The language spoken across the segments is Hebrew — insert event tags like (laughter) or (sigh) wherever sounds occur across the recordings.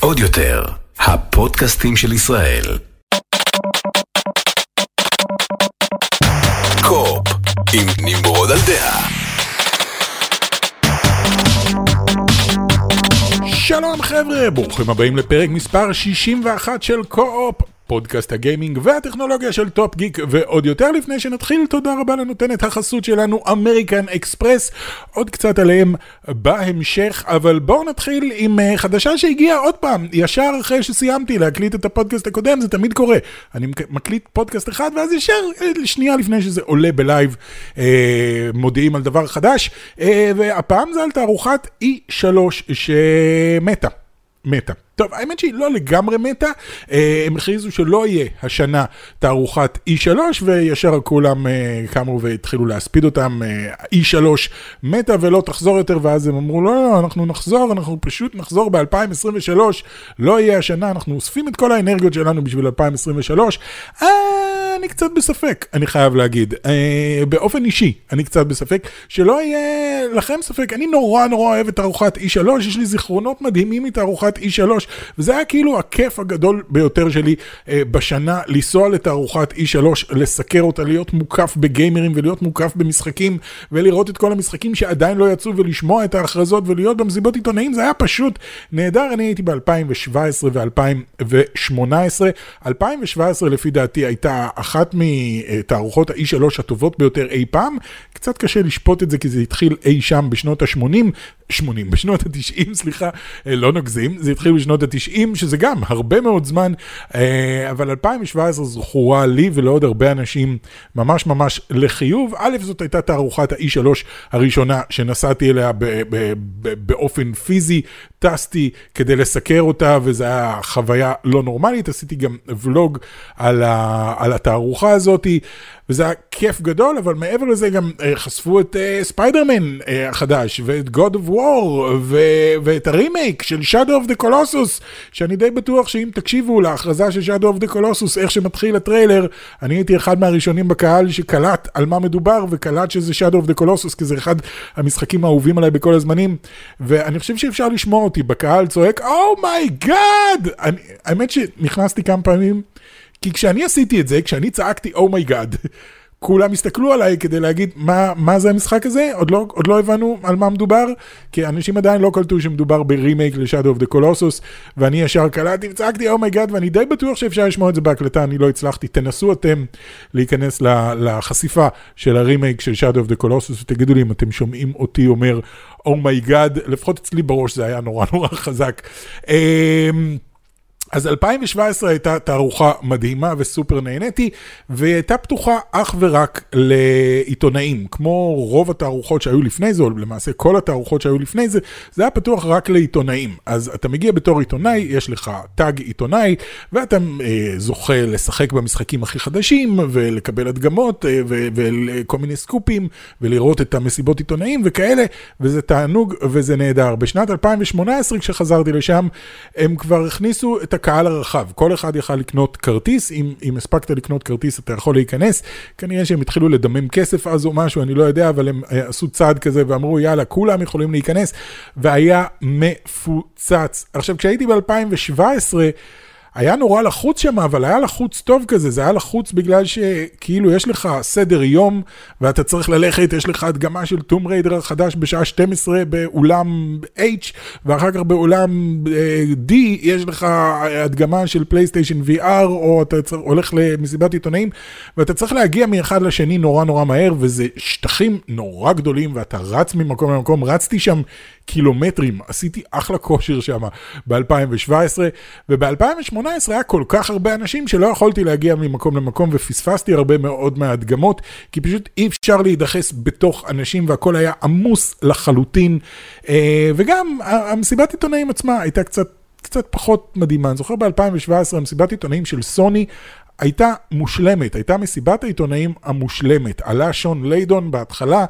עוד יותר, הפודקאסטים של ישראל. קו-אופ, עם נמרוד על דעה. שלום חבר'ה, ברוכים הבאים לפרק מספר 61 של קו-אופ, פודקאסט הגיימינג והטכנולוגיה של טופ גיק, ועוד יותר לפני שנתחיל, תודה רבה לנותנת החסות שלנו, אמריקן אקספרס, עוד קצת עליהם בהמשך, אבל בואו נתחיל עם uh, חדשה שהגיעה עוד פעם, ישר אחרי שסיימתי להקליט את הפודקאסט הקודם, זה תמיד קורה, אני מקליט פודקאסט אחד, ואז ישר, uh, שנייה לפני שזה עולה ב live, uh, מודיעים על דבר חדש, uh, והפעם זה על תערוכת E3 שמתה. מתה. טוב, האמת שהיא לא לגמרי מתה, אה, הם הכריזו שלא יהיה השנה תערוכת E3, וישר כולם אה, קמו והתחילו להספיד אותם, אה, E3 מתה ולא תחזור יותר, ואז הם אמרו, לא, לא, לא, אנחנו נחזור, אנחנו פשוט נחזור ב-2023, לא יהיה השנה, אנחנו אוספים את כל האנרגיות שלנו בשביל 2023. אה, אני קצת בספק, אני חייב להגיד. אה, באופן אישי, אני קצת בספק, שלא יהיה לכם ספק, אני נורא נורא אוהב את תערוכת E3, יש לי זיכרונות מדהימים מתערוכת E3. וזה היה כאילו הכיף הגדול ביותר שלי אה, בשנה, לנסוע לתערוכת E3, לסקר אותה, להיות מוקף בגיימרים ולהיות מוקף במשחקים, ולראות את כל המשחקים שעדיין לא יצאו, ולשמוע את ההכרזות ולהיות במסיבות עיתונאים, זה היה פשוט נהדר. אני הייתי ב-2017 ו-2018. 2017 לפי דעתי הייתה אחת מתערוכות ה-E3 הטובות ביותר אי פעם. קצת קשה לשפוט את זה כי זה התחיל אי שם בשנות ה-80, 80, בשנות ה-90, סליחה, אה, לא נגזים, זה התחיל בשנות ה-90, שזה גם הרבה מאוד זמן, אה, אבל 2017 זכורה לי ולעוד הרבה אנשים ממש ממש לחיוב. א', זאת הייתה תערוכת ה-E3 הראשונה שנסעתי אליה באופן פיזי, טסתי כדי לסקר אותה, וזו הייתה חוויה לא נורמלית, עשיתי גם ולוג על, ה, על התערוכה הזאתי. וזה היה כיף גדול, אבל מעבר לזה גם uh, חשפו את uh, ספיידרמן uh, החדש, ואת God of War, ו- ואת הרימייק של Shadow of the Colossus, שאני די בטוח שאם תקשיבו להכרזה של Shadow of the Colossus, איך שמתחיל הטריילר, אני הייתי אחד מהראשונים בקהל שקלט על מה מדובר, וקלט שזה Shadow of the Colossus, כי זה אחד המשחקים האהובים עליי בכל הזמנים, ואני חושב שאפשר לשמוע אותי בקהל צועק, Oh my God! Oh האמת שנכנסתי כמה פעמים. כי כשאני עשיתי את זה, כשאני צעקתי Oh my God, oh כולם הסתכלו עליי כדי להגיד מה, מה זה המשחק הזה, עוד לא, עוד לא הבנו על מה מדובר, כי אנשים עדיין לא קלטו שמדובר ברימייק ל-Shadow of the Colossus, ואני ישר קלטתי וצעקתי oh my God, ואני די בטוח שאפשר לשמוע את זה בהקלטה, אני לא הצלחתי, תנסו אתם להיכנס לחשיפה של הרימייק של Shadow of the Colossus, ותגידו לי אם אתם שומעים אותי אומר oh my God, לפחות אצלי בראש זה היה נורא נורא חזק. אז 2017 הייתה תערוכה מדהימה וסופר נהניתי, והיא הייתה פתוחה אך ורק לעיתונאים, כמו רוב התערוכות שהיו לפני זה, או למעשה כל התערוכות שהיו לפני זה, זה היה פתוח רק לעיתונאים. אז אתה מגיע בתור עיתונאי, יש לך טאג עיתונאי, ואתה אה, זוכה לשחק במשחקים הכי חדשים, ולקבל הדגמות, אה, וכל מיני סקופים, ולראות את המסיבות עיתונאים וכאלה, וזה תענוג וזה נהדר. בשנת 2018, כשחזרתי לשם, הם כבר הכניסו את הקהל הרחב, כל אחד יכל לקנות כרטיס, אם, אם הספקת לקנות כרטיס אתה יכול להיכנס, כנראה שהם התחילו לדמם כסף אז או משהו, אני לא יודע, אבל הם אה, עשו צעד כזה ואמרו יאללה, כולם יכולים להיכנס, והיה מפוצץ. עכשיו, כשהייתי ב-2017, היה נורא לחוץ שם, אבל היה לחוץ טוב כזה, זה היה לחוץ בגלל שכאילו יש לך סדר יום, ואתה צריך ללכת, יש לך הדגמה של טום ריידר החדש בשעה 12 באולם H, ואחר כך באולם uh, D יש לך הדגמה של פלייסטיישן VR, או אתה צריך, הולך למסיבת עיתונאים, ואתה צריך להגיע מאחד לשני נורא נורא מהר, וזה שטחים נורא גדולים, ואתה רץ ממקום למקום, רצתי שם קילומטרים, עשיתי אחלה כושר שם ב-2017, וב-2018 היה כל כך הרבה אנשים שלא יכולתי להגיע ממקום למקום ופספסתי הרבה מאוד מההדגמות, כי פשוט אי אפשר להידחס בתוך אנשים והכל היה עמוס לחלוטין, אה, וגם המסיבת עיתונאים עצמה הייתה קצת... קצת פחות מדהימה, אני זוכר ב-2017 המסיבת עיתונאים של סוני הייתה מושלמת, הייתה מסיבת העיתונאים המושלמת. עלה שון ליידון בהתחלה,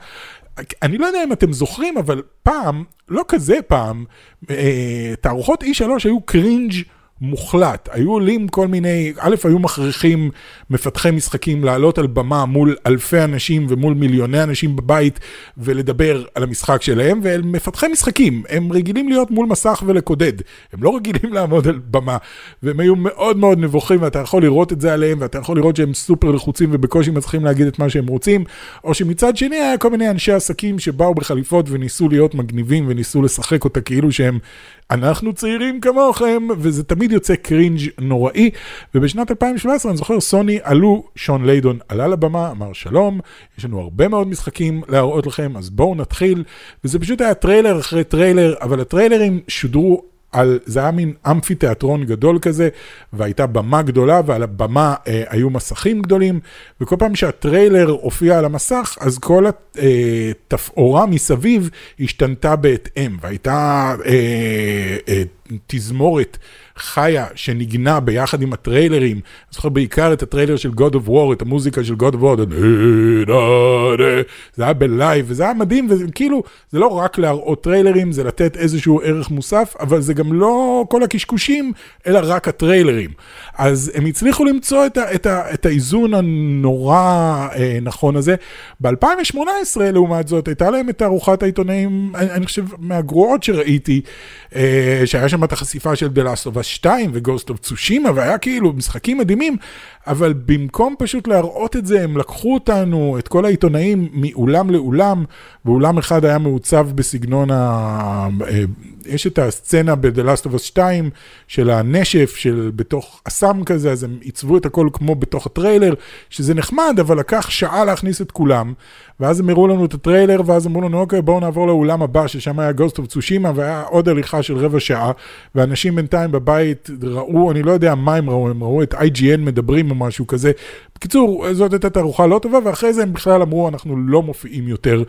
אני לא יודע אם אתם זוכרים, אבל פעם, לא כזה פעם, אה, תערוכות E3 היו קרינג' מוחלט. היו עולים כל מיני, א', היו מכריחים מפתחי משחקים לעלות על במה מול אלפי אנשים ומול מיליוני אנשים בבית ולדבר על המשחק שלהם, והם מפתחי משחקים, הם רגילים להיות מול מסך ולקודד, הם לא רגילים (laughs) לעמוד על במה, והם היו מאוד מאוד נבוכים, ואתה יכול לראות את זה עליהם, ואתה יכול לראות שהם סופר לחוצים ובקושי מצליחים להגיד את מה שהם רוצים, או שמצד שני היה כל מיני אנשי עסקים שבאו בחליפות וניסו להיות מגניבים וניסו לשחק אותה כאילו שהם אנחנו צעירים כמוכם, וזה תמיד יוצא קרינג' נוראי. ובשנת 2017, אני זוכר, סוני עלו, שון ליידון עלה לבמה, אמר שלום, יש לנו הרבה מאוד משחקים להראות לכם, אז בואו נתחיל. וזה פשוט היה טריילר אחרי טריילר, אבל הטריילרים שודרו על, זה היה מין אמפי תיאטרון גדול כזה, והייתה במה גדולה, ועל הבמה אה, היו מסכים גדולים, וכל פעם שהטריילר הופיע על המסך, אז כל התפאורה מסביב השתנתה בהתאם, והייתה אה, אה, תזמורת חיה שניגנה ביחד עם הטריילרים, אני זוכר בעיקר את הטריילר של God of War, את המוזיקה של God of War, זה היה בלייב, וזה היה מדהים, וכאילו, זה לא רק להראות טריילרים, זה לתת איזשהו ערך מוסף, אבל זה גם לא כל הקשקושים, אלא רק הטריילרים. אז הם הצליחו למצוא את, ה, את, ה, את האיזון הנורא אה, נכון הזה. ב-2018, לעומת זאת, הייתה להם את ארוחת העיתונאים, אני, אני חושב, מהגרועות שראיתי, שהיה שם את החשיפה של The Last of Us 2 ו-Ghost of Tsushima, והיה כאילו משחקים מדהימים, אבל במקום פשוט להראות את זה, הם לקחו אותנו, את כל העיתונאים, מאולם לאולם, ואולם אחד היה מעוצב בסגנון ה... אה, יש את הסצנה ב-The Last of Us 2 של הנשף, של בתוך אסם כזה, אז הם עיצבו את הכל כמו בתוך הטריילר, שזה נחמד, אבל לקח שעה להכניס את כולם, ואז הם הראו לנו את הטריילר, ואז אמרו לנו, אוקיי, בואו נעבור לאולם הבא, ששם היה Ghost of Tsushima, והיה עוד הליכה של רבע שעה, ואנשים בינתיים בבית ראו, אני לא יודע מה הם ראו, הם ראו את IGN מדברים או משהו כזה. בקיצור, זאת הייתה תערוכה לא טובה, ואחרי זה הם בכלל אמרו, אנחנו לא מופיעים יותר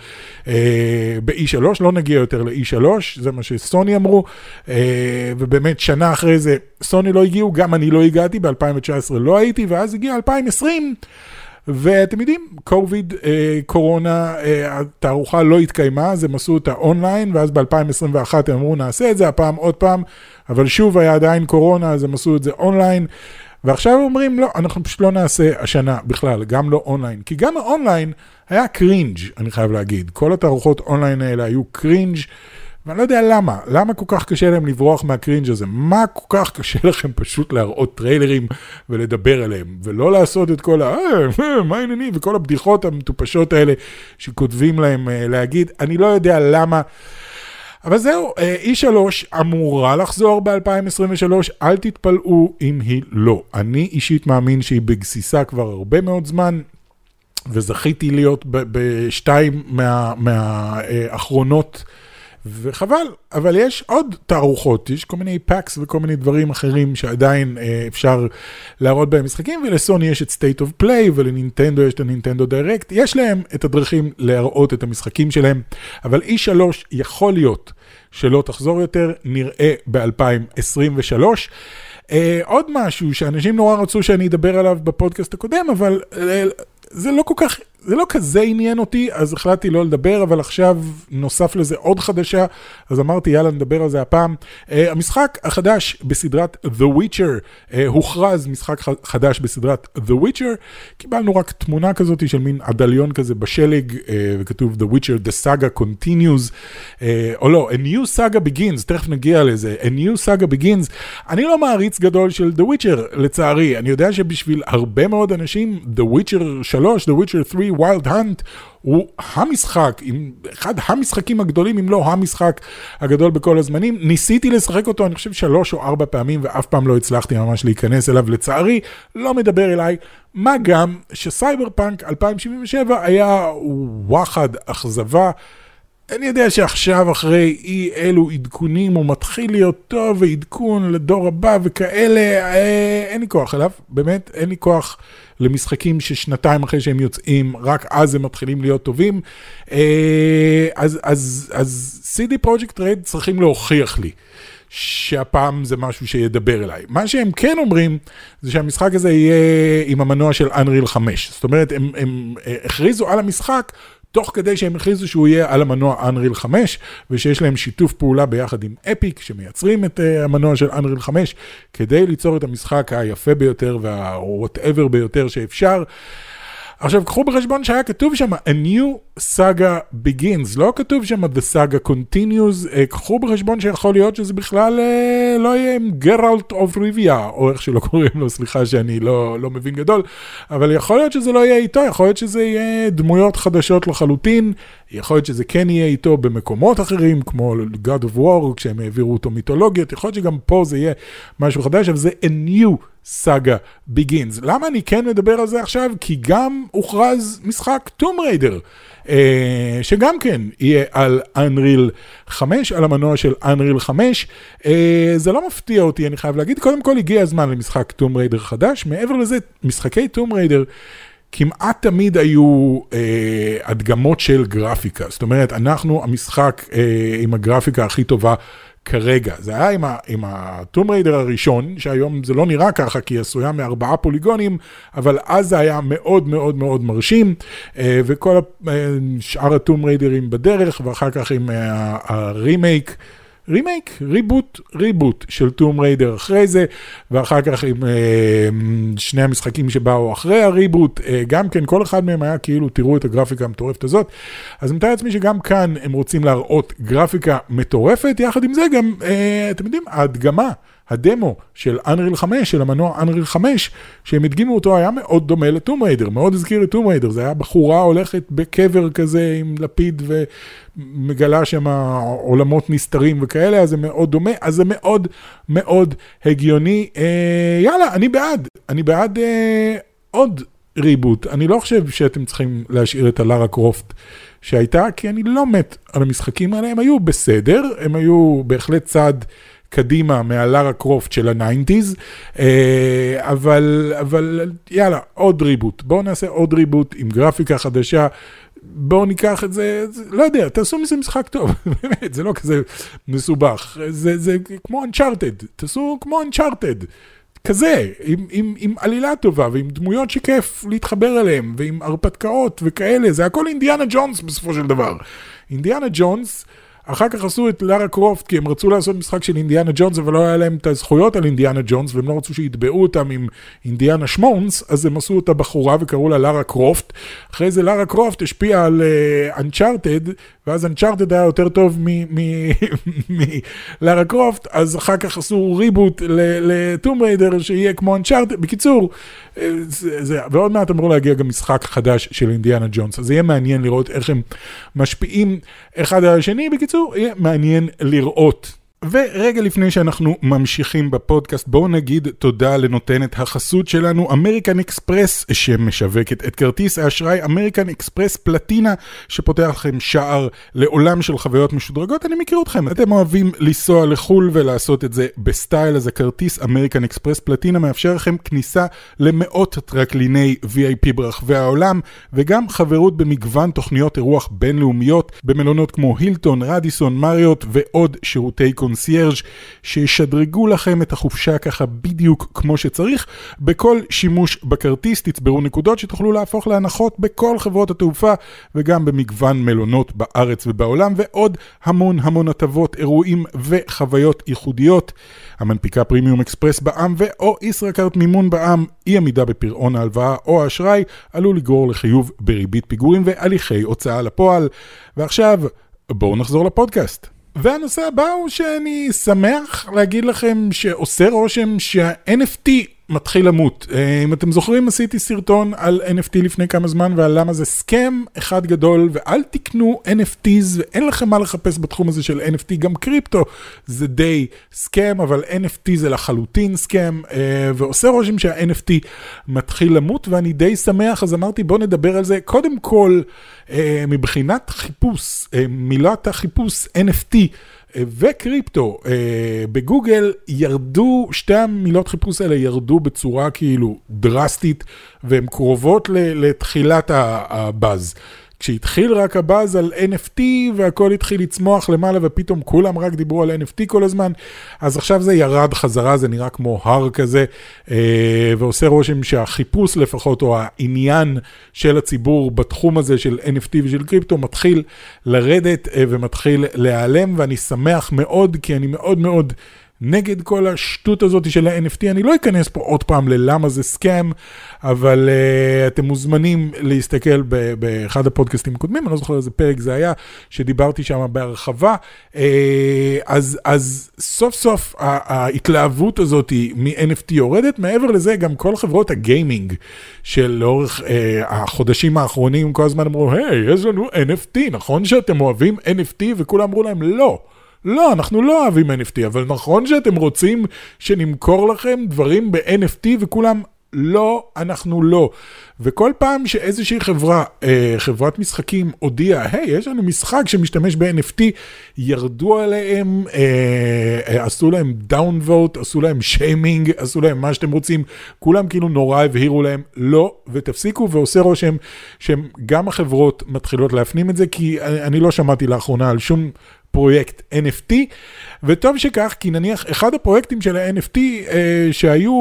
אה, ב-E3, לא נגיע יותר ל-E3, זה מה שסוני אמרו, אה, ובאמת שנה אחרי זה סוני לא הגיעו, גם אני לא הגעתי, ב-2019 לא הייתי, ואז הגיע 2020. ואתם יודעים, קוביד, אה, קורונה, אה, התערוכה לא התקיימה, אז הם עשו אותה אונליין, ואז ב-2021 הם אמרו נעשה את זה, הפעם עוד פעם, אבל שוב היה עדיין קורונה, אז הם עשו את זה אונליין. ועכשיו אומרים, לא, אנחנו פשוט לא נעשה השנה בכלל, גם לא אונליין. כי גם האונליין היה קרינג', אני חייב להגיד. כל התערוכות אונליין האלה היו קרינג', ואני לא יודע למה, למה כל כך קשה להם לברוח מהקרינג' הזה? מה כל כך קשה (laughs) לכם פשוט להראות טריילרים ולדבר עליהם, ולא לעשות את כל ה... אה, אה מה העניינים? וכל הבדיחות המטופשות האלה שכותבים להם אה, להגיד. אני לא יודע למה. אבל זהו, E3 אמורה לחזור ב-2023, אל תתפלאו אם היא לא. אני אישית מאמין שהיא בגסיסה כבר הרבה מאוד זמן. וזכיתי להיות בשתיים מהאחרונות. מה, וחבל, אבל יש עוד תערוכות, יש כל מיני PAX וכל מיני דברים אחרים שעדיין אה, אפשר להראות בהם משחקים, ולסוני יש את State of Play ולנינטנדו יש את ה Nintendo Direct, יש להם את הדרכים להראות את המשחקים שלהם, אבל E3 יכול להיות שלא תחזור יותר, נראה ב-2023. אה, עוד משהו שאנשים נורא רצו שאני אדבר עליו בפודקאסט הקודם, אבל אה, זה לא כל כך זה לא כזה עניין אותי, אז החלטתי לא לדבר, אבל עכשיו נוסף לזה עוד חדשה, אז אמרתי, יאללה, נדבר על זה הפעם. Uh, המשחק החדש בסדרת The Witcher, uh, הוכרז משחק חדש בסדרת The Witcher, קיבלנו רק תמונה כזאת של מין עדליון כזה בשלג, uh, וכתוב The Witcher, The Saga Continues, אה, או לא, A New Saga Begins, תכף נגיע לזה, A New Saga Begins. אני לא מעריץ גדול של The Witcher, לצערי, אני יודע שבשביל הרבה מאוד אנשים, The Witcher 3, The Witcher 3, Wild Hunt הוא המשחק, אחד המשחקים הגדולים, אם לא המשחק הגדול בכל הזמנים. ניסיתי לשחק אותו, אני חושב, שלוש או ארבע פעמים, ואף פעם לא הצלחתי ממש להיכנס אליו. לצערי, לא מדבר אליי. מה גם שסייבר פאנק 2077 היה וואחד אכזבה. אני יודע שעכשיו אחרי אי אלו עדכונים הוא מתחיל להיות טוב ועדכון לדור הבא וכאלה, אה, אין לי כוח אליו, באמת אין לי כוח למשחקים ששנתיים אחרי שהם יוצאים, רק אז הם מתחילים להיות טובים. אה, אז, אז, אז CD Project Red צריכים להוכיח לי. שהפעם זה משהו שידבר אליי. מה שהם כן אומרים, זה שהמשחק הזה יהיה עם המנוע של Unreal 5. זאת אומרת, הם, הם הכריזו על המשחק תוך כדי שהם הכריזו שהוא יהיה על המנוע Unreal 5, ושיש להם שיתוף פעולה ביחד עם אפיק, שמייצרים את uh, המנוע של Unreal 5, כדי ליצור את המשחק היפה ביותר וה-whatever ביותר שאפשר. עכשיו, קחו בחשבון שהיה כתוב שם, A new saga begins, לא כתוב שם The saga continues, uh, קחו בחשבון שיכול להיות שזה בכלל uh, לא יהיה עם גרלט אוף ריביה, או איך שלא קוראים לו, סליחה שאני לא, לא מבין גדול, אבל יכול להיות שזה לא יהיה איתו, יכול להיות שזה יהיה דמויות חדשות לחלוטין, יכול להיות שזה כן יהיה איתו במקומות אחרים, כמו God of War, כשהם העבירו אותו מיתולוגיות, יכול להיות שגם פה זה יהיה משהו חדש, אבל זה A new סאגה ביגינס. למה אני כן מדבר על זה עכשיו? כי גם הוכרז משחק טום ריידר, אה, שגם כן יהיה על Unreal 5, על המנוע של Unreal 5. אה, זה לא מפתיע אותי, אני חייב להגיד. קודם כל הגיע הזמן למשחק טום ריידר חדש. מעבר לזה, משחקי Tomb Raider... כמעט תמיד היו אה, הדגמות של גרפיקה. זאת אומרת, אנחנו המשחק אה, עם הגרפיקה הכי טובה כרגע. זה היה עם, עם ה Tomb Raider הראשון, שהיום זה לא נראה ככה כי היא עשויה מארבעה פוליגונים, אבל אז זה היה מאוד מאוד מאוד מרשים, אה, וכל אה, שאר ה Tomb Raider-ים בדרך, ואחר כך עם אה, הרימייק. רימייק, reboot, reboot של Tomb Raider אחרי זה, ואחר כך עם אה, שני המשחקים שבאו אחרי הריבוט, אה, גם כן, כל אחד מהם היה כאילו, תראו את הגרפיקה המטורפת הזאת. אז אני מתאר לעצמי שגם כאן הם רוצים להראות גרפיקה מטורפת, יחד עם זה גם, אה, אתם יודעים, ההדגמה. הדמו של Unreal 5, של המנוע Unreal 5, שהם הדגימו אותו, היה מאוד דומה לטום ריידר, מאוד הזכיר את טום ריידר, זה היה בחורה הולכת בקבר כזה עם לפיד ומגלה שם עולמות נסתרים וכאלה, אז זה מאוד דומה, אז זה מאוד מאוד הגיוני. אה, יאללה, אני בעד, אני בעד אה, עוד reboot. אני לא חושב שאתם צריכים להשאיר את הלארה קרופט. שהייתה, כי אני לא מת על המשחקים האלה, הם היו בסדר, הם היו בהחלט צעד קדימה מהלארה קרופט של ה nineties, אה, אבל, אבל יאללה, עוד reboot. בואו נעשה עוד reboot עם גרפיקה חדשה. בואו ניקח את זה, לא יודע, תעשו מזה משחק טוב, (laughs) באמת, זה לא כזה מסובך. זה, זה כמו Uncharted, תעשו כמו Uncharted. כזה, עם, עם, עם עלילה טובה ועם דמויות שכיף להתחבר אליהן ועם הרפתקאות וכאלה, זה הכל אינדיאנה ג'ונס בסופו של דבר. אינדיאנה ג'ונס אחר כך עשו את לארה קרופט, כי הם רצו לעשות משחק של אינדיאנה ג'ונס, אבל לא היה להם את הזכויות על אינדיאנה ג'ונס, והם לא רצו שיתבעו אותם עם אינדיאנה שמונס, אז הם עשו אותה בחורה וקראו לה לארה קרופט. אחרי זה לארה קרופט השפיעה על אנצ'ארטד, uh, ואז אנצ'ארטד היה יותר טוב מלארה (laughs) קרופט, אז אחר כך עשו ריבוט לטום ריידר שיהיה כמו אנצ'ארטד. בקיצור, אה, זה, זה, ועוד מעט אמור להגיע גם משחק חדש של אינדיאנה ג'ונס, אז יהיה מעניין לראות איך הם משפיעים אחד על השני. בקיצור, יהיה מעניין לראות. ורגע לפני שאנחנו ממשיכים בפודקאסט, בואו נגיד תודה לנותנת החסות שלנו, אמריקן אקספרס, שמשווקת את כרטיס האשראי אמריקן אקספרס פלטינה, שפותח לכם שער לעולם של חוויות משודרגות. אני מכיר אתכם, אתם אוהבים לנסוע לחו"ל ולעשות את זה בסטייל, אז הכרטיס אמריקן אקספרס פלטינה מאפשר לכם כניסה למאות טרקליני VIP ברחבי העולם, וגם חברות במגוון תוכניות אירוח בינלאומיות, במלונות כמו הילטון, רדיסון, מריוט ועוד שירותי קונ... קונסיירג' שישדרגו לכם את החופשה ככה בדיוק כמו שצריך. בכל שימוש בכרטיס תצברו נקודות שתוכלו להפוך להנחות בכל חברות התעופה וגם במגוון מלונות בארץ ובעולם ועוד המון המון הטבות, אירועים וחוויות ייחודיות. המנפיקה פרימיום אקספרס בע"מ ו/או ישראכרט מימון בע"מ, אי עמידה בפירעון ההלוואה או האשראי עלול לגרור לחיוב בריבית פיגורים והליכי הוצאה לפועל. ועכשיו, בואו נחזור לפודקאסט. והנושא הבא הוא שאני שמח להגיד לכם שעושה רושם שה-NFT מתחיל למות. אה, אם אתם זוכרים, עשיתי סרטון על NFT לפני כמה זמן ועל למה זה סכם אחד גדול, ואל תקנו NFTs ואין לכם מה לחפש בתחום הזה של NFT, גם קריפטו זה די סכם, אבל NFT זה לחלוטין סכם, אה, ועושה רושם שה-NFT מתחיל למות, ואני די שמח, אז אמרתי בוא נדבר על זה. קודם כל, אה, מבחינת חיפוש, מילת החיפוש NFT, וקריפטו אה, בגוגל ירדו, שתי המילות חיפוש האלה ירדו בצורה כאילו דרסטית והן קרובות לתחילת הבאז. כשהתחיל רק הבאז על NFT והכל התחיל לצמוח למעלה ופתאום כולם רק דיברו על NFT כל הזמן, אז עכשיו זה ירד חזרה, זה נראה כמו הר כזה, אה, ועושה רושם שהחיפוש לפחות, או העניין של הציבור בתחום הזה של NFT ושל קריפטו מתחיל לרדת אה, ומתחיל להיעלם, ואני שמח מאוד, כי אני מאוד מאוד... נגד כל השטות הזאת של ה-NFT. אני לא אכנס פה עוד פעם ללמה זה סקאם, אבל uh, אתם מוזמנים להסתכל ב- באחד הפודקאסטים הקודמים, אני לא זוכר איזה פרק זה היה, שדיברתי שם בהרחבה. Uh, אז, אז סוף סוף ההתלהבות הזאת מ-NFT יורדת, מעבר לזה גם כל חברות הגיימינג של לאורך uh, החודשים האחרונים כל הזמן אמרו, היי, hey, יש לנו NFT, נכון שאתם אוהבים NFT? וכולם אמרו להם, לא. לא, אנחנו לא אוהבים NFT, אבל נכון שאתם רוצים שנמכור לכם דברים ב-NFT וכולם, לא, אנחנו לא. וכל פעם שאיזושהי חברה, אה, חברת משחקים הודיעה, היי, יש לנו משחק שמשתמש ב-NFT, ירדו עליהם, אה, אה, עשו להם downvote, עשו להם שיימינג, עשו להם מה שאתם רוצים, כולם כאילו נורא הבהירו להם, לא, ותפסיקו, ועושה רושם שגם החברות מתחילות להפנים את זה, כי אני, אני לא שמעתי לאחרונה על שום פרויקט NFT, וטוב שכך, כי נניח אחד הפרויקטים של ה-NFT אה, שהיו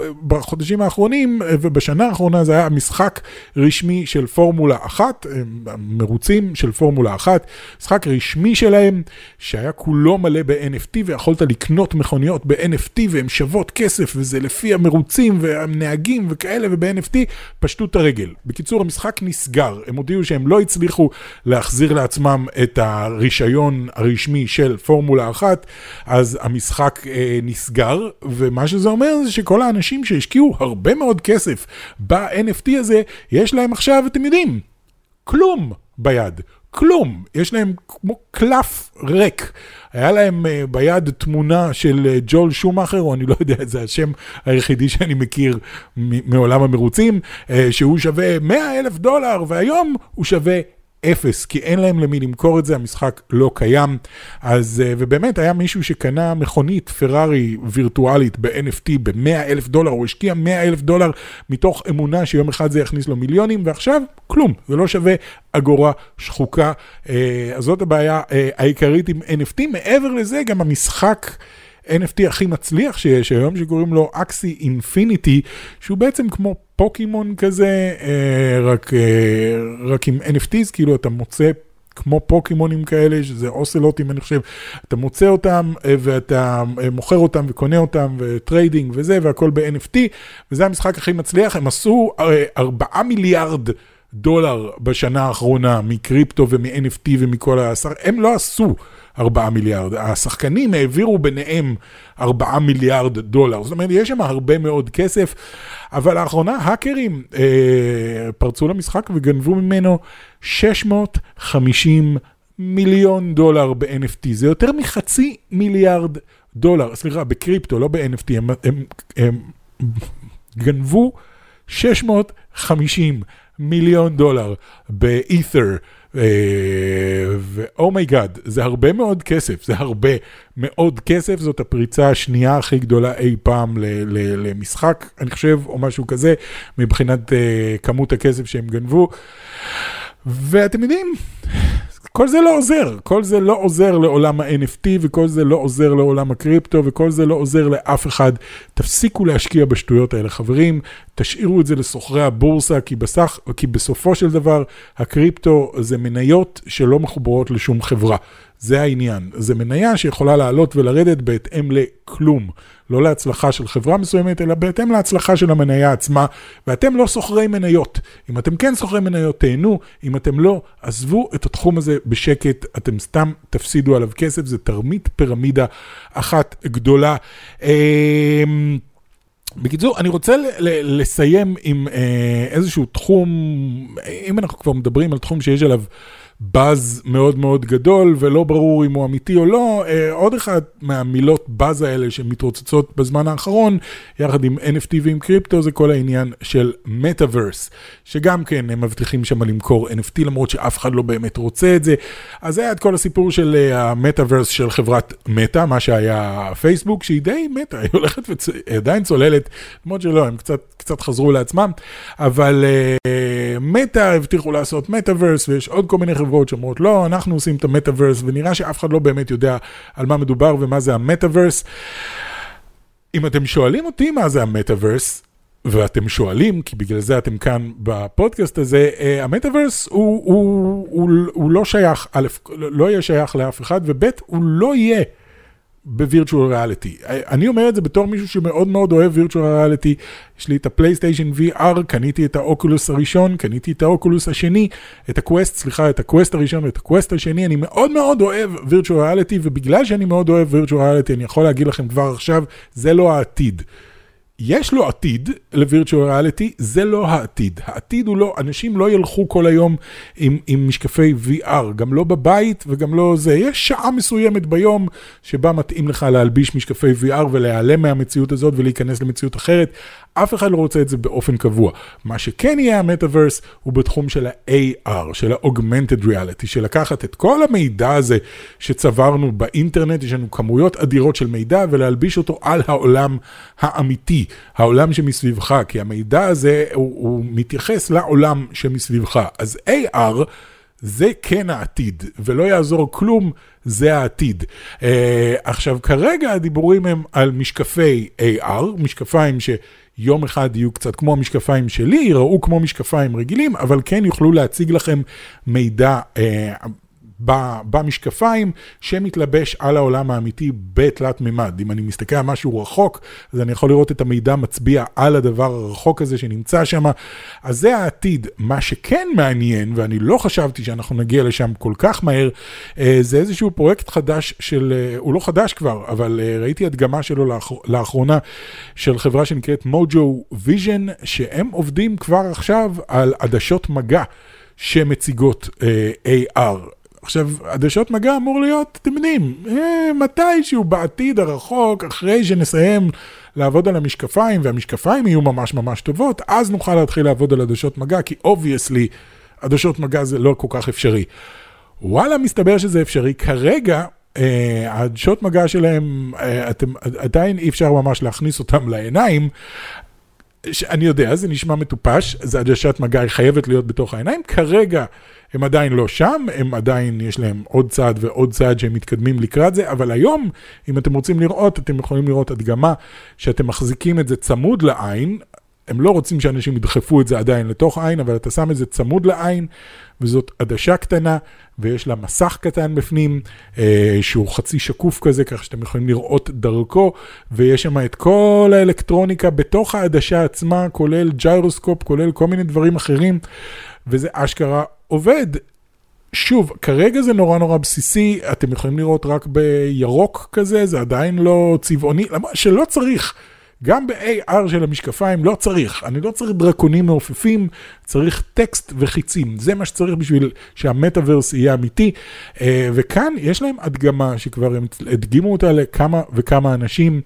אה, בחודשים האחרונים אה, ובשנה האחרונה זה היה משחק רשמי של פורמולה אחת, אה, מרוצים של פורמולה אחת, משחק רשמי שלהם שהיה כולו מלא ב-NFT ויכולת לקנות מכוניות ב-NFT והן שוות כסף וזה לפי המרוצים והנהגים וכאלה וב-NFT פשטו את הרגל. בקיצור, המשחק נסגר, הם הודיעו שהם לא הצליחו להחזיר לעצמם את הרישיון הרשמי של פורמולה אחת, אז המשחק אה, נסגר, ומה שזה אומר זה שכל האנשים שהשקיעו הרבה מאוד כסף ב-NFT הזה, יש להם עכשיו, אתם יודעים, כלום ביד. כלום, יש להם כמו קלף ריק. היה להם uh, ביד תמונה של uh, ג'ול שומאכר, או אני לא יודע, זה השם היחידי שאני מכיר מעולם המרוצים, uh, שהוא שווה 100 אלף דולר, והיום הוא שווה אפס, כי אין להם למי למכור את זה, המשחק לא קיים. אז, אה, ובאמת היה מישהו שקנה מכונית פרארי וירטואלית ב-NFT ב-100 אלף דולר, הוא השקיע 100 אלף דולר מתוך אמונה שיום אחד זה יכניס לו מיליונים, ועכשיו כלום, זה לא שווה אגורה שחוקה. אה, אז זאת הבעיה אה, העיקרית עם NFT. מעבר לזה, גם המשחק... NFT הכי מצליח שיש היום, שקוראים לו Axie Infinity, שהוא בעצם כמו פוקימון כזה, אה, רק, אה, רק עם NFTs, כאילו אתה מוצא כמו פוקימונים כאלה, שזה אקסולוטים אני חושב, אתה מוצא אותם אה, ואתה מוכר אותם וקונה אותם ו trading וזה, והכל ב-NFT, וזה המשחק הכי מצליח, הם עשו 4 מיליארד. דולר בשנה האחרונה מקריפטו ומ-NFT ומכל ה... הם לא עשו 4 מיליארד. השחקנים העבירו ביניהם 4 מיליארד דולר. זאת אומרת, יש שם הרבה מאוד כסף, אבל לאחרונה האקרים אה, פרצו למשחק וגנבו ממנו 650 מיליון דולר ב-NFT. זה יותר מחצי מיליארד דולר, סליחה, בקריפטו, לא ב-NFT, הם, הם, הם גנבו 650 מיליון דולר באת'ר. ו oh my God, זה הרבה מאוד כסף, זה הרבה מאוד כסף, זאת הפריצה השנייה הכי גדולה אי פעם למשחק, אני חושב, או משהו כזה, מבחינת אה, כמות הכסף שהם גנבו. ואתם יודעים, כל זה לא עוזר, כל זה לא עוזר לעולם ה-NFT וכל זה לא עוזר לעולם הקריפטו וכל זה לא עוזר לאף אחד. תפסיקו להשקיע בשטויות האלה, חברים, תשאירו את זה לסוחרי הבורסה, כי, בסך, כי בסופו של דבר הקריפטו זה מניות שלא מחוברות לשום חברה. זה העניין. זה מניה שיכולה לעלות ולרדת בהתאם לכלום. לא להצלחה של חברה מסוימת, אלא בהתאם להצלחה של המניה עצמה. ואתם לא סוחרי מניות. אם אתם כן סוחרי מניות, תהנו. אם אתם לא, עזבו את התחום הזה בשקט. אתם סתם תפסידו עליו כסף. זה תרמית פירמידה אחת גדולה. אמ, בקיצור, אני רוצה לסיים עם אה, איזשהו תחום, אם אנחנו כבר מדברים על תחום שיש עליו באז מאוד מאוד גדול, ולא ברור אם הוא אמיתי או לא. אה, עוד אחת מהמילות באז האלה שמתרוצצות בזמן האחרון, יחד עם NFT ועם קריפטו, זה כל העניין של מטאוורס, שגם כן הם מבטיחים שם למכור NFT, למרות שאף אחד לא באמת רוצה את זה. אז זה היה את כל הסיפור של המטאוורס של חברת מטא, מה שהיה פייסבוק, שהיא די מטא, היא הולכת ועדיין צוללת, למרות שלא, הם קצת, קצת חזרו לעצמם, אבל מטא הבטיחו לעשות מטאוורס, ויש עוד כל מיני חברות שאומרות, לא, אנחנו עושים את המטאוורס, ונראה שאף אחד לא באמת יודע על מה מדובר ומה זה המטאוורס. אם אתם שואלים אותי מה זה המטאוורס, ואתם שואלים, כי בגלל זה אתם כאן בפודקאסט הזה, uh, המטאוורס הוא, הוא, הוא, הוא לא שייך, א', לא יהיה שייך לאף אחד, וב', הוא לא יהיה ב virtual reality. אני אומר את זה בתור מישהו שמאוד מאוד אוהב virtual reality. יש לי את ה PlayStation VR, קניתי את האוקולוס הראשון, קניתי את האוקולוס השני, את ה Quest, סליחה, את ה Quest הראשון ואת ה Quest השני. אני מאוד מאוד אוהב virtual reality, ובגלל שאני מאוד אוהב virtual reality, אני יכול להגיד לכם כבר עכשיו, זה לא העתיד. יש לו עתיד ל virtual reality, זה לא העתיד. העתיד הוא לא, אנשים לא ילכו כל היום עם, עם משקפי VR, גם לא בבית וגם לא זה. יש שעה מסוימת ביום שבה מתאים לך להלביש משקפי VR ולהיעלם מהמציאות הזאת ולהיכנס למציאות אחרת. אף אחד לא רוצה את זה באופן קבוע. מה שכן יהיה המטאוורס הוא בתחום של ה-AR, של ה-Augmented Reality, של לקחת את כל המידע הזה שצברנו באינטרנט, יש לנו כמויות אדירות של מידע, ולהלביש אותו על העולם האמיתי, העולם שמסביבך, כי המידע הזה הוא, הוא מתייחס לעולם שמסביבך. אז AR זה כן העתיד, ולא יעזור כלום, זה העתיד. Uh, עכשיו, כרגע הדיבורים הם על משקפי AR, משקפיים ש... יום אחד יהיו קצת כמו המשקפיים שלי, יראו כמו משקפיים רגילים, אבל כן יוכלו להציג לכם מידע אה, במשקפיים שמתלבש על העולם האמיתי בתלת מימד. אם אני מסתכל על משהו רחוק, אז אני יכול לראות את המידע מצביע על הדבר הרחוק הזה שנמצא שם. אז זה העתיד. מה שכן מעניין, ואני לא חשבתי שאנחנו נגיע לשם כל כך מהר, אה, זה איזשהו פרויקט חדש של, אה, הוא לא חדש כבר, אבל אה, ראיתי הדגמה שלו לאחרונה של חברה שנקראת Mojo Vision, שהם עובדים כבר עכשיו על עדשות מגע. שמציגות uh, AR. עכשיו, עדשות מגע אמור להיות, אתם יודעים, אה, מתישהו בעתיד הרחוק, אחרי שנסיים לעבוד על המשקפיים, והמשקפיים יהיו ממש ממש טובות, אז נוכל להתחיל לעבוד על עדשות מגע, כי obviously, עדשות מגע זה לא כל כך אפשרי. וואלה, מסתבר שזה אפשרי. כרגע, אה, העדשות מגע שלהם, אה, אתם, עדיין אי אפשר ממש להכניס אותם לעיניים. אני יודע, זה נשמע מטופש, זה עדשת מגע, היא חייבת להיות בתוך העיניים. כרגע... הם עדיין לא שם, הם עדיין, יש להם עוד צעד ועוד צעד שהם מתקדמים לקראת זה, אבל היום, אם אתם רוצים לראות, אתם יכולים לראות הדגמה שאתם מחזיקים את זה צמוד לעין, הם לא רוצים שאנשים ידחפו את זה עדיין לתוך עין, אבל אתה שם את זה צמוד לעין, וזאת עדשה קטנה, ויש לה מסך קטן בפנים, אה, שהוא חצי שקוף כזה, כך שאתם יכולים לראות דרכו, ויש שם את כל האלקטרוניקה בתוך העדשה עצמה, כולל ג'יירוסקופ, כולל כל מיני דברים אחרים, וזה אשכרה עובד. שוב, כרגע זה נורא נורא בסיסי, אתם יכולים לראות רק בירוק כזה, זה עדיין לא צבעוני, למרות שלא צריך. גם ב-AR של המשקפיים לא צריך, אני לא צריך דרקונים מעופפים, צריך טקסט וחיצים, זה מה שצריך בשביל שהמטאוורס יהיה אמיתי. אה, וכאן יש להם הדגמה שכבר הם הדגימו אותה לכמה וכמה אנשים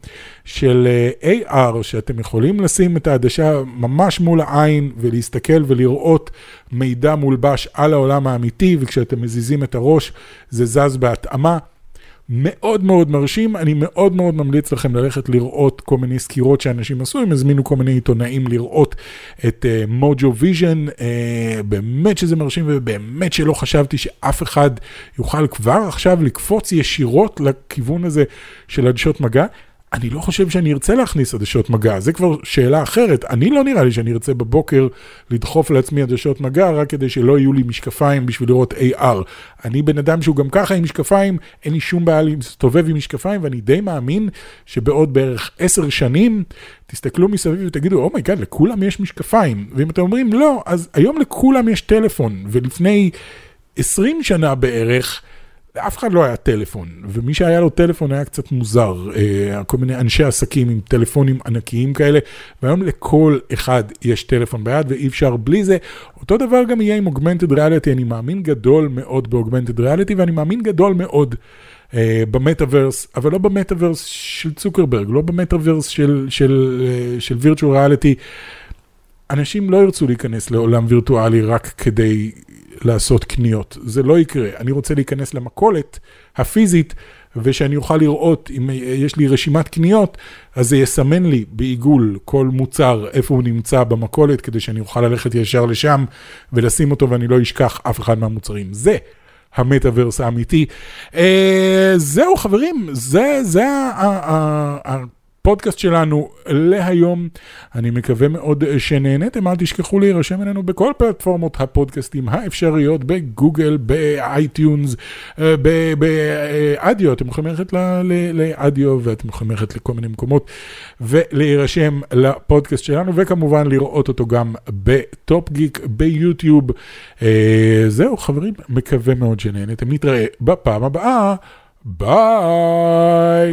של אה, AR, שאתם יכולים לשים את העדשה ממש מול העין ולהסתכל ולראות מידע מולבש על העולם האמיתי, וכשאתם מזיזים את הראש זה זז בהתאמה. מאוד מאוד מרשים, אני מאוד מאוד ממליץ לכם ללכת לראות כל מיני סקירות שאנשים עשו, הם הזמינו כל מיני עיתונאים לראות את Mojo uh, Vision, uh, באמת שזה מרשים ובאמת שלא חשבתי שאף אחד יוכל כבר עכשיו לקפוץ ישירות לכיוון הזה של עדשות מגע. אני לא חושב שאני ארצה להכניס עדשות מגע, זה כבר שאלה אחרת. אני לא נראה לי שאני ארצה בבוקר לדחוף לעצמי עדשות מגע רק כדי שלא יהיו לי משקפיים בשביל לראות AR. אני בן אדם שהוא גם ככה עם משקפיים, אין לי שום בעיה להסתובב עם משקפיים, ואני די מאמין שבעוד בערך עשר שנים תסתכלו מסביב ותגידו, oh my god, לכולם יש משקפיים. ואם אתם אומרים לא, אז היום לכולם יש טלפון, ולפני 20 שנה בערך, לאף אחד לא היה טלפון, ומי שהיה לו טלפון היה קצת מוזר, אה, כל מיני אנשי עסקים עם טלפונים ענקיים כאלה, והיום לכל אחד יש טלפון ביד ואי אפשר בלי זה. אותו דבר גם יהיה עם אוגמנטד ריאליטי, אני מאמין גדול מאוד באוגמנטד ריאליטי, ואני מאמין גדול מאוד אה, במטאוורס, אבל לא במטאוורס של צוקרברג, לא במטאוורס של, אה, וירטואל ריאליטי. אנשים לא ירצו להיכנס לעולם וירטואלי רק כדי לעשות קניות. זה לא יקרה. אני רוצה להיכנס למכולת הפיזית, ושאני אוכל לראות, אם יש לי רשימת קניות, אז זה יסמן לי בעיגול כל מוצר, איפה הוא נמצא במכולת, כדי שאני אוכל ללכת ישר לשם ולשים אותו ואני לא אשכח אף אחד מהמוצרים. זה המטאוורס האמיתי. אה, זהו חברים, זה, זה הפודקאסט שלנו להיום. אני מקווה מאוד שנהנתם, אל תשכחו להירשם אלינו בכל פלטפורמות הפודקאסטים האפשריות, בגוגל, ב iTunes, אה, באדיו, אתם יכולים ללכת לאדיו ואתם יכולים ללכת לכל מיני מקומות ולהירשם לפודקאסט שלנו, וכמובן לראות אותו גם בטופ גיק ביוטיוב. אה, זהו חברים, מקווה מאוד שנהנתם, נתראה בפעם הבאה. ביי!